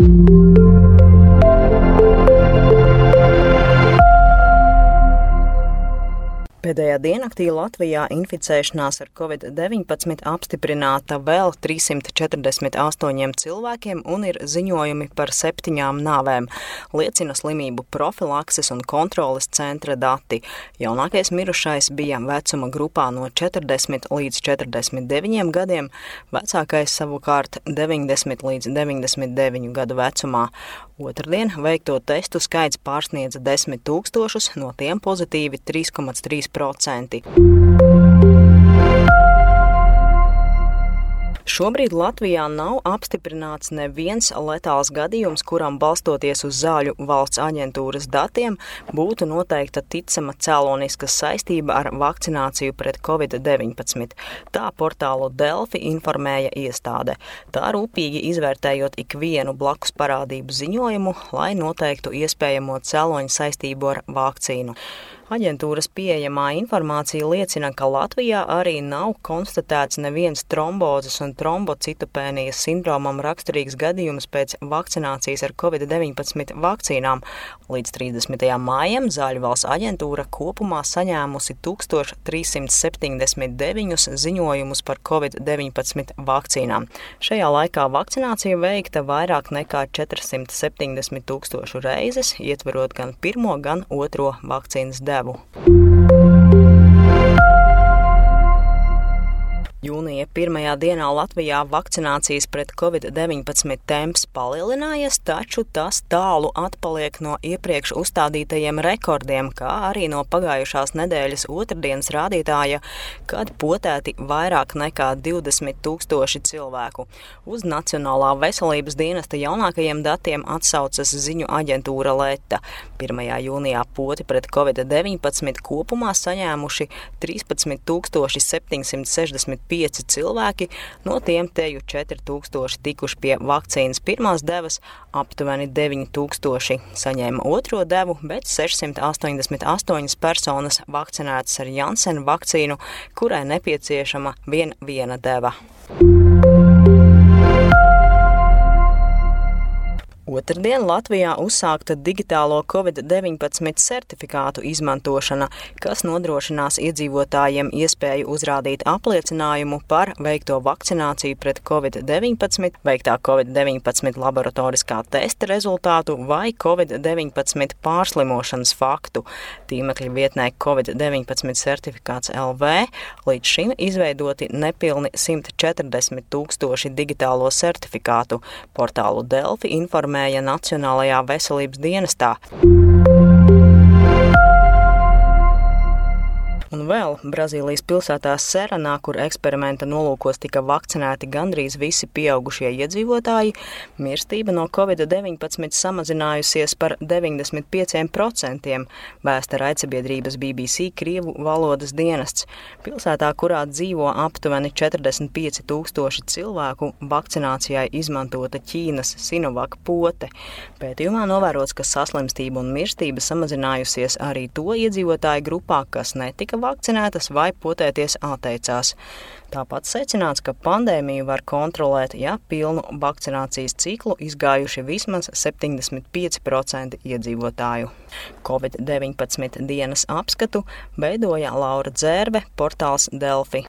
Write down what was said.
you Pēdējā diennaktī Latvijā inficēšanās ar covid-19 apstiprināta vēl 348 cilvēkiem un ir ziņojumi par septiņām nāvēm, liecina slimību profilakses un kontroles centra dati. Jaunākais mirušais bija vecuma grupā no 40 līdz 49 gadiem, vecākais savukārt 90 līdz 99 gadu vecumā. Otradien veikto testu skaits pārsniedza 10 tūkstošus, no tiem pozitīvi 3,3%. Šobrīd Latvijā nav apstiprināts neviens letāls gadījums, kuram balstoties uz zāļu valsts aģentūras datiem būtu noteikta ticama cēloniska saistība ar vakcināciju pret covid-19. Tā portālu Delfi informēja iestāde. Tā rūpīgi izvērtējot ikvienu blakus parādību ziņojumu, lai noteiktu iespējamo cēloņu saistību ar vakcīnu. Aģentūras pieejamā informācija liecina, ka Latvijā arī nav konstatēts neviens trombozes un trombocitopēnijas sindromam raksturīgs gadījums pēc vakcinācijas ar covid-19 vakcīnām. Līdz 30. mājam Zāļu valsts aģentūra kopumā saņēmusi 1379 ziņojumus par covid-19 vakcīnām. Šajā laikā vakcinācija veikta vairāk nekā 470 tūkstošu reizes, ietverot gan pirmo, gan otro vakcīnas devu devu. Pirmajā dienā Latvijā vakcinācijas pret covid-19 temps palielinājies, taču tas tālu atpaliek no iepriekš uzstādītajiem rekordiem, kā arī no pagājušās nedēļas otrdienas rādītāja, kad potēti vairāk nekā 20 tūkstoši cilvēku. Uz Nacionālā veselības dienesta jaunākajiem datiem atsaucas ziņu aģentūra Leta. 1. jūnijā poti pret covid-19 kopumā saņēmuši 13 760 pieci cilvēki, no tiem teju 4000 tikuši pie vakcīnas pirmās devas, aptuveni 9000 saņēma otro devu, bet 688 personas vakcinētas ar Jansena vakcīnu, kurai nepieciešama vien viena deva. Otradien Latvijā uzsākta digitālo Covid-19 certifikātu izmantošana, kas nodrošinās iedzīvotājiem iespēju uzrādīt apliecinājumu par veikto vakcināciju pret Covid-19, veiktā Covid-19 laboratoriskā testa rezultātu vai Covid-19 pārslimošanas faktu. Tīmekļa vietnē Covid-19 certifikāts LV līdz šim izveidoti nepilni 140 tūkstoši digitālo certifikātu. Portālu Delfi informē informēja Nacionālajā veselības dienestā. Un vēl Brazīlijas pilsētā Seranā, kur eksperimenta nolūkos tika vakcinēti gandrīz visi pieaugušie iedzīvotāji, mirstība no covid-19 samazinājusies par 95%, vēsta raidsabiedrības BBC Krievu valodas dienests. Pilsētā, kurā dzīvo aptuveni 45 tūkstoši cilvēku, vakcinācijai izmantota Ķīnas Sinovac pote. Pētījumā novērots, ka saslimstība un mirstība samazinājusies arī to iedzīvotāju grupā, kas netika vakcinētas vai potēties atteicās. Tāpat secināts, ka pandēmiju var kontrolēt, ja pilnu vakcinācijas ciklu izgājuši vismaz 75% iedzīvotāju. Covid-19 dienas apskatu veidoja Laura Dzērve, portāls Delfi.